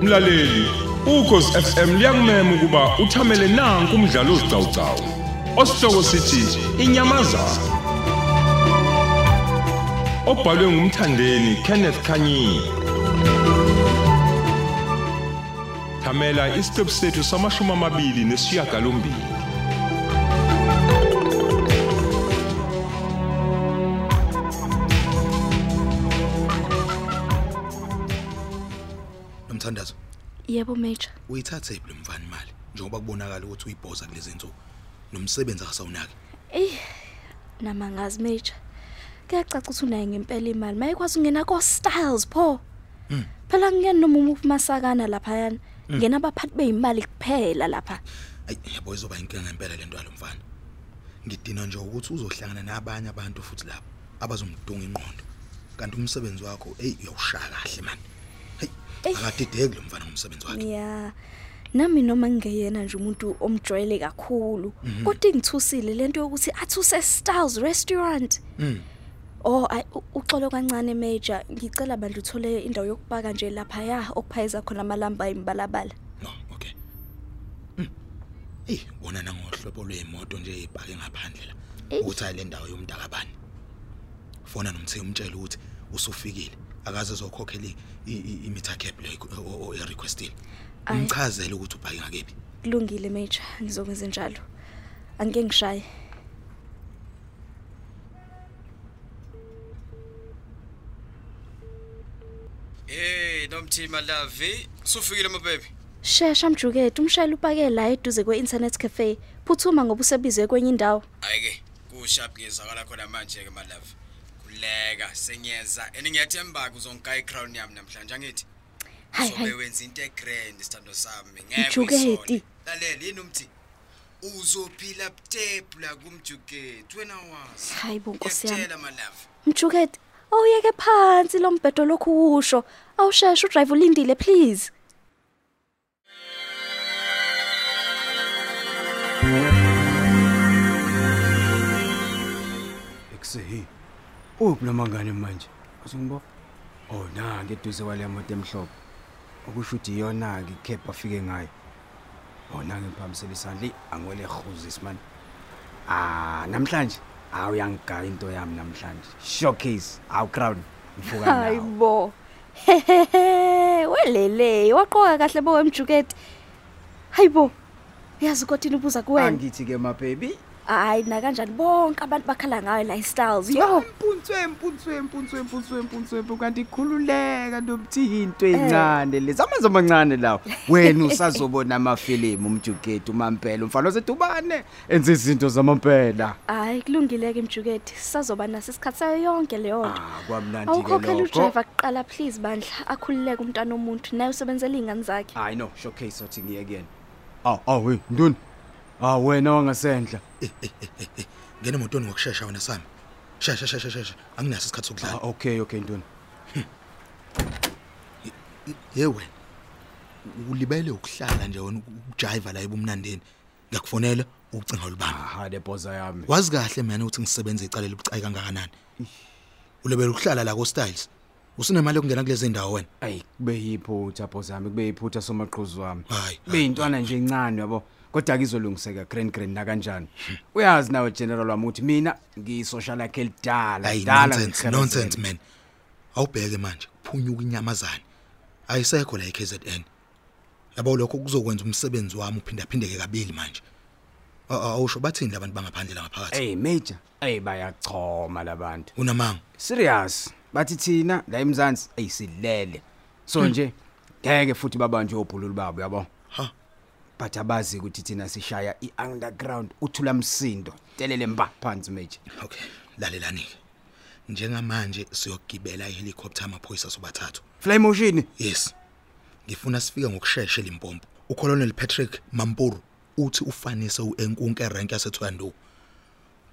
Mlaleli, ukhosi FM liyakumema ukuba uthamele nanku umdlalo ozicawucawu. Osihloko sithi inyamazana. Obhalwe ngumthandeni Kenneth Kanyini. Thamela isiqephu sethu samashumi amabili nesishiyagalombili. Nomthandazo, Yebo Major. uyithathe lo mfana imali njengoba kubonakala ukuthi uyibhoza kulezi zinsuku. Nomsebenzi akasawunaki. Ey namangazi Major. Kuyacaca ukuthi unayo ngempela imali. Mayikwazi ungena ko Styles pho. Phela ngiyena noma umuphi masakana lapha yana. Ngena abaphathi beimali kuphela lapha. Ayi yabo izoba inkinga ngempela lento yalomfana. Ngidina nje ukuthi uzohlangana nabanye abantu futhi lapho abazomdunga inqondo. Kanti umsebenzi wakho hey uyawushaya kahle man. Hey Eish. akadideki lo mfana ngomsebenzi wakhe. Yeah. Nami noma ngingeyena nje umuntu omjwayele kakhulu. Kodwa ingithusile lento yokuthi athuse Styles restaurant. Mm. Oh ay u- uxolo kancane Major. Ngicela bandla uthole indawo yokupaka nje lapha ya okuphayeza khona amalamba imbalabala. No, okay. Mm. Eh, bona nangohlobo lweemoto nje ezibhake ngaphandle la. Eish. Ukuthi ayi le ndawo yomntakabani. Fona nomthe umtshela ukuthi usufikile. Akaze ezokhokhela i- i- imeter cap le o requestile. Ayi. Umchazele ukuthi ubhake ngakephi. Kulungile Major, ngizokwenza njalo. Angeke ngishaye. Hey nomthima Lavi, usufikile mabebi. Shesha mjukete, umshayeli upake la eduze kwe-internet cafe. Phuthuma ngoba usebizwe kwenye indawo. Ayike, kusharp ngizakala khona manje ke malavi. Kuleka senyeza, engiyathemba uzongigaya icrown yami namhlanje angithi. Hayi Sobe hayi. wenza into egrand sithando sami. Ngeke Mjuketi. uyisole. Lalela yini umthi? Uzophila step la kumjuketi wena wazi. Hayi bo Nkosi yami. Awuyeke phansi lo mbhedo lokhu usho. Awusheshe udrive ulindile please. Ekusehi. Uphi namangane manje? Usungibo? Oh na ngeduze wale moto emhlophe. Okusho ukuthi iyona ke ikhepha afike ngayo. Oh na ngiphamisela isandla angwele khuzi simani. Ah namhlanje awuyangigaya into yami namhlanje. Showcase awu crown Hayi nawo. bo. Hehehe, welele, waqoka kahle bo wemjukete. Hayibo. Yazi kodwa ubuza kuwena. Angithi ke ma baby. Hayi na kanjani? Bonke abantu bakhala ngayo la styles. Yo. Mpuntswe mpuntswe mpuntswe mpuntswe mpuntswe kanti ikhululeka ntomthi into encane lezi amanzi amancane lawo wena usazobona amafilimu umjuketi umampela umfana osedubane enza izinto zamampela. Hayi kulungile ke mjukete. Sisazoba naso isikhathi sayo yonke leyo nto. ah kwamnandi ke Awukhokhela lokho. udriver kuqala please bandla. Akhululeke umntana omuntu. Naye usebenzela ingane zakhe. hayi no showcase othi ngiye kuyena. Aw aw we ntoni? Ah wena wangasendla Ngene emotweni ngokusheshsha wena sami. Shesha shesha shesha. Anginaso isikhathi ah sokudlala. okay okay ntoni Yewe. Ulibele ukuhlala nje wena ujive la ebumnandeni. Ngiyakufonela ucinga olubamba. aha le boza yami Wazi kahle mina ukuthi ngisebenza icala libucayi kangakanani. Ulebele ukuhlala la ko Styles. Usunemali yokungena kulezi ndawo wena. ayi kube yiphutha boza yami kube yiphutha somaqhuzu wami Hayi. beyintwana nje encane yabo kodwa kizolungiseka grand grand na kanjani uyazi nawe general wami ukuthi mina ngiyisocial yakhe elidala Hayi dala nonsense ngikharazela. nonsense man. Awubheke manje kuphunyuka inyamazana. Ayisekho la eKZN. Yabo lokho kuzokwenza umsebenzi wami uphinda phindeke kabili manje. A- a- Awusho bathini labantu bangaphandle la ngaphakathi? hey major hey bayachoma labantu Unamanga. serious bathi thina la emzansi ayisilele so nje ngeke futhi babanje obhululu babo yabo Ha. But abazi ukuthi thina sishaya i-underground uthula msindo telele mba phansi major Okay, lalelani ke. Njengamanje siyogibela ihelicopter amaphoyisa sobathathu. fly motion Yes. Ngifuna sifike ngokusheshsha eLimpopo. uColonel Patrick Mampuru uthi ufanise uenkunke rank yaseThwando.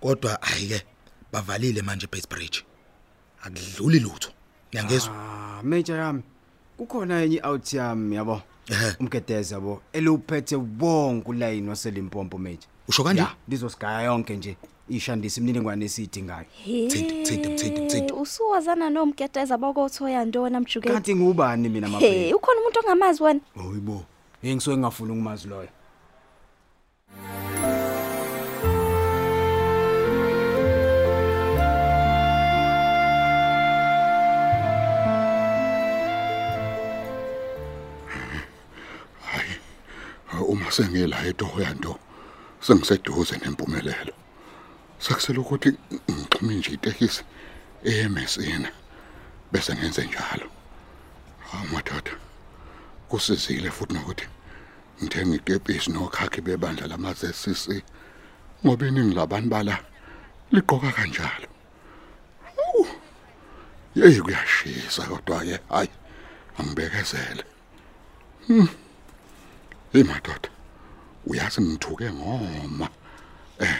Kodwa ayike bavalile manje Base akudluli lutho. Ngiyangezwa? ah major yami kukhona enye out yami yabo Ehhe. Umgedeza yabo eluphethe wonke ulayini waselimpompo mate Usho kanje? Ya, lizosigaya yonke nje ishandisa imininingwane esiyidingayo Thinta, thinta, thinta, thinta. Usuwazana nomgeteza bokothoya ntona mjukeni. kanti ngubani mina Hey, mabheki ukhona umuntu ongamazi wena? oyibo ngisuke ngingafuni ukumazi loyo sengila edoya nto sengiseduze nempumelelo. Sekusele ukuthi ngixhume nje itekisi emesina bese ngenze njalo. Hawu madoda kusizile futhi nokuthi ngithenga ikepisi nokhakhi bebandla lama-ZCC ngoba iningi labantu bala liqoka kanjalo. Yeyi kuyashisa kodwa-ke hayi angibekezele. Hey madoda. Uyazi ngithuke ngoma. Eh.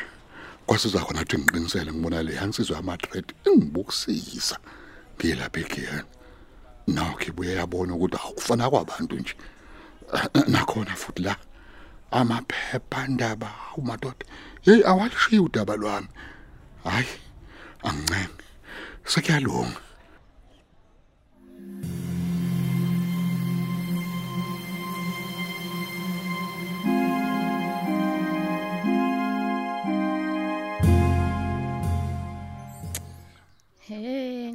Kwasiza khona ukuthi ngiqinisele ngibona le yansizwa yama-thread ingibukisisa ngilapha ekhaya. Nokho ibuye yabona ukuthi awufana kwabantu nje. Eh, Nakhona futhi la amaphepha ndaba umadoda. Hey awalishiya udaba lwami. Hayi angincenge. Sekuyalunga.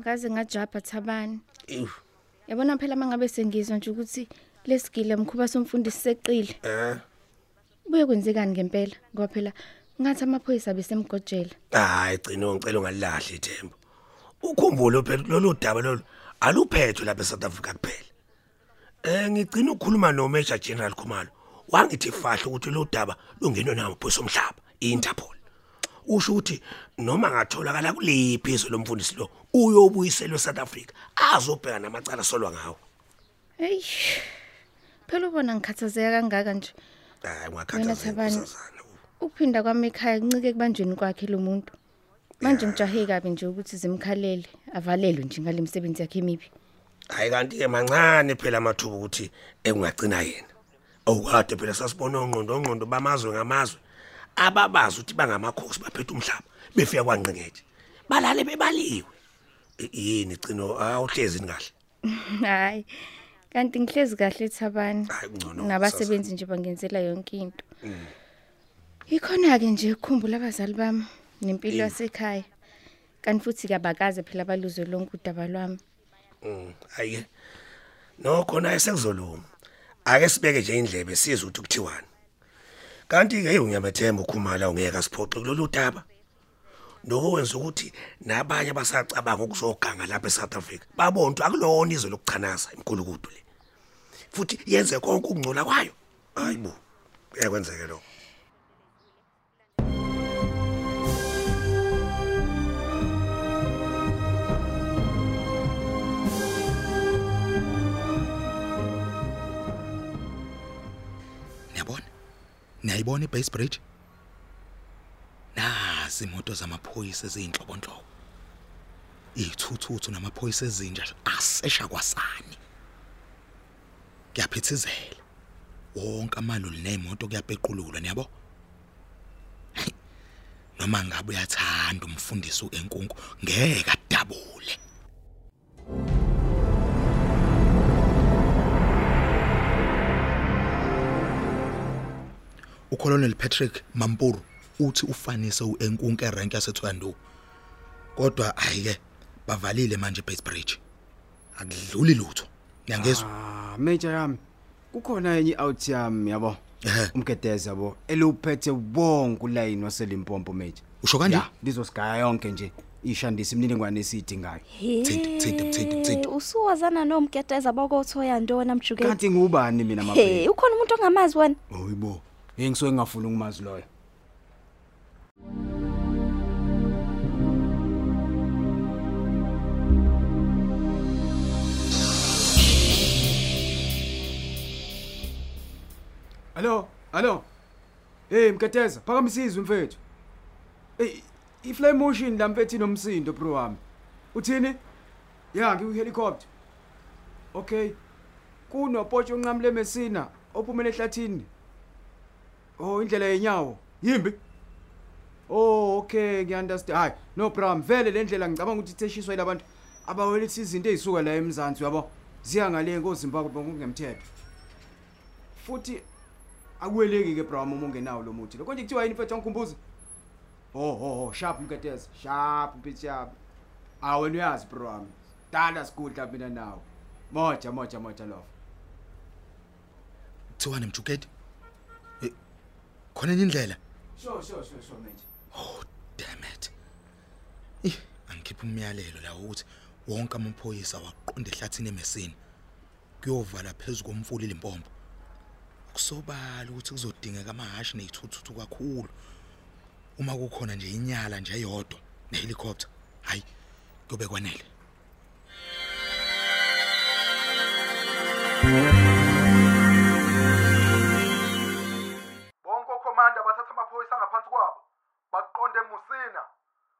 Hey, ngaze ngajabha Thabani. Yabona phela mangabe sengizwa nje ukuthi lesigile mkhuba somfundisi seqile. Eh. Buye kwenzekani ngempela? Ngoba phela ngathi amaphoyisa besemgojela. Hayi gcina ngicela ungalilahle ithemba. Ukhumbule phela lolu daba lolu aluphethwe lapha eSouth Africa kuphela. Eh ngicina ukukhuluma no Major General Khumalo. Wangithi fahla ukuthi lo daba lungenwe namaphoyisa omhlaba, iInterpol. Usho ukuthi noma ngatholakala kuliphi izwe lomfundisi lo uyobuyiselwa eSouth Africa azobheka namacala solwa ngawo. Hey. Phela ubona ngikhathazeka kangaka nje. Hayi inkosazana. Ukuphinda kwami ekhaya kuncike kubanjweni kwakhe lo muntu. Manje ngijahe kabi nje ukuthi zimkhalele, avalelwe nje ngalemsebenzi yakhe emibi. Hayi kanti ke mancane phela amathuba ukuthi engagcina yena. Awukade phela sasibona ongqondo ongqondo bamazwe ngamazwe. Ababazi ukuthi bangamakhosi baphethe umhlaba befika kwanqengeje. Balale bebaliwe. I- Yini cino awuhlezi kahle. Hayi. Kanti ngihlezi kahle Thabani. Hayi kungcono. Nabasebenzi nje bangenzela yonke into. Ikhona ke nje ukukhumbula abazali bami nempilo yasekhaya. Kanti futhi kabakaze phela baluze lonke udaba lwami. Mm, Hayi. No khona esekuzolunga. Ake sibeke nje indlebe sizwe ukuthi kuthiwani. Kanti ke uyamathemba ukhumala ungeka siphoxe kulolu daba. Nokwenza ukuthi nabanye basacabanga ukuzoganga lapha eSouth Africa. Babona ukuthi akulona izwe lokuchanaza inkulukudu le. Futhi yenze konke ukungcola kwayo. Hayibo. Kuyakwenzeke lokho. Niyayibona iBase Bridge? Nazi imoto zamaphoyisa eziyinhlobonhlobo. Ithuthuthi namaphoyisa ezinja asesha kwasani. Kuyaphithizela. Wonke amaloli nemoto kuyapeqululwa niyabo? Noma ngabe uyathanda umfundisi uenkunku ngeke adabule. uColonel Patrick Mampuru uthi ufanise uenkunku erank yaseThwando kodwa ayike bavalile manje base bridge. Akudluli lutho ngiyangezwa ah major yami kukhona enye out yami yabo? Ehe. Umgedeza yabo eluphethe wonke ulayini waselimpompo major. Usho kanje ya lizosigaya yonke nje ishandisa imininingwane esiyidingayo. Thinta, thinta, thinta, thinta. Usuwazana nomgeteza bokothoya ntona mjukeni. kanti ngubani mina Hey, mabheki ukhona umuntu ongamazi wena? oyibo. Ngisuke ngingafuni ukumazi loyo Hallo, hallo. Hey Mketeza, phakamisa izwi mfethu. Hey, ifly motion la mfethu nomsindo bro wami. Uthini? Ya, ngiyi helicopter. Okay. kunopotsho onqamule mesina ophumele ehlathini oh indlela yenyawo. Yimbi? Oh okay ngiunderstand hayi no problem. Vele le ndlela ngicabanga ukuthi itheshiswa yilabantu abawelithi izinto ezisuka la emzansi yabo ziya ngale ngoZimbabwe ngokungemthetho futhi akuweleki ke bro uma ungenawo lo muthi. Lokho nje kuthiwa yini mfethu angikhumbuza oh oh oh sharp mketeza sharp sharp ah wena uyazi wami dala sikudla mina nawe. Moja moja moja love. Thiwane mjukedi. Eh, Khona enye indlela. sure sure sure sure manje Oh damn it. Eh, angikhipha umyalelo la ukuthi wonke amaphoyisa waqonda ehlathini emesini. Kuyovala phezulu komfuli limpompo. Kusobala ukuthi kuzodingeka amahashi nezithuthu kakhulu. Uma kukhona nje inyala nje eyodwa nehelicopter. Hayi, kube kwanele. bonke bathatha amaphoyisa ngaphansi kwabo. Baqonde emusina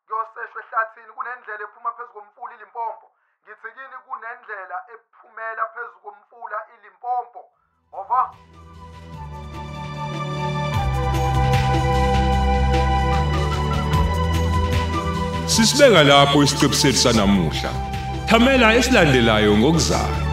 kuyoseshwa ehlathini kunendlela ephuma phezu komfula ilimpompo. Ngithi kini kunendlela ephumela phezu komfula ilimpompo. Ova Sisibeka lapho isiqebu sethu sanamuhla. Thamela esilandelayo ngokuzayo.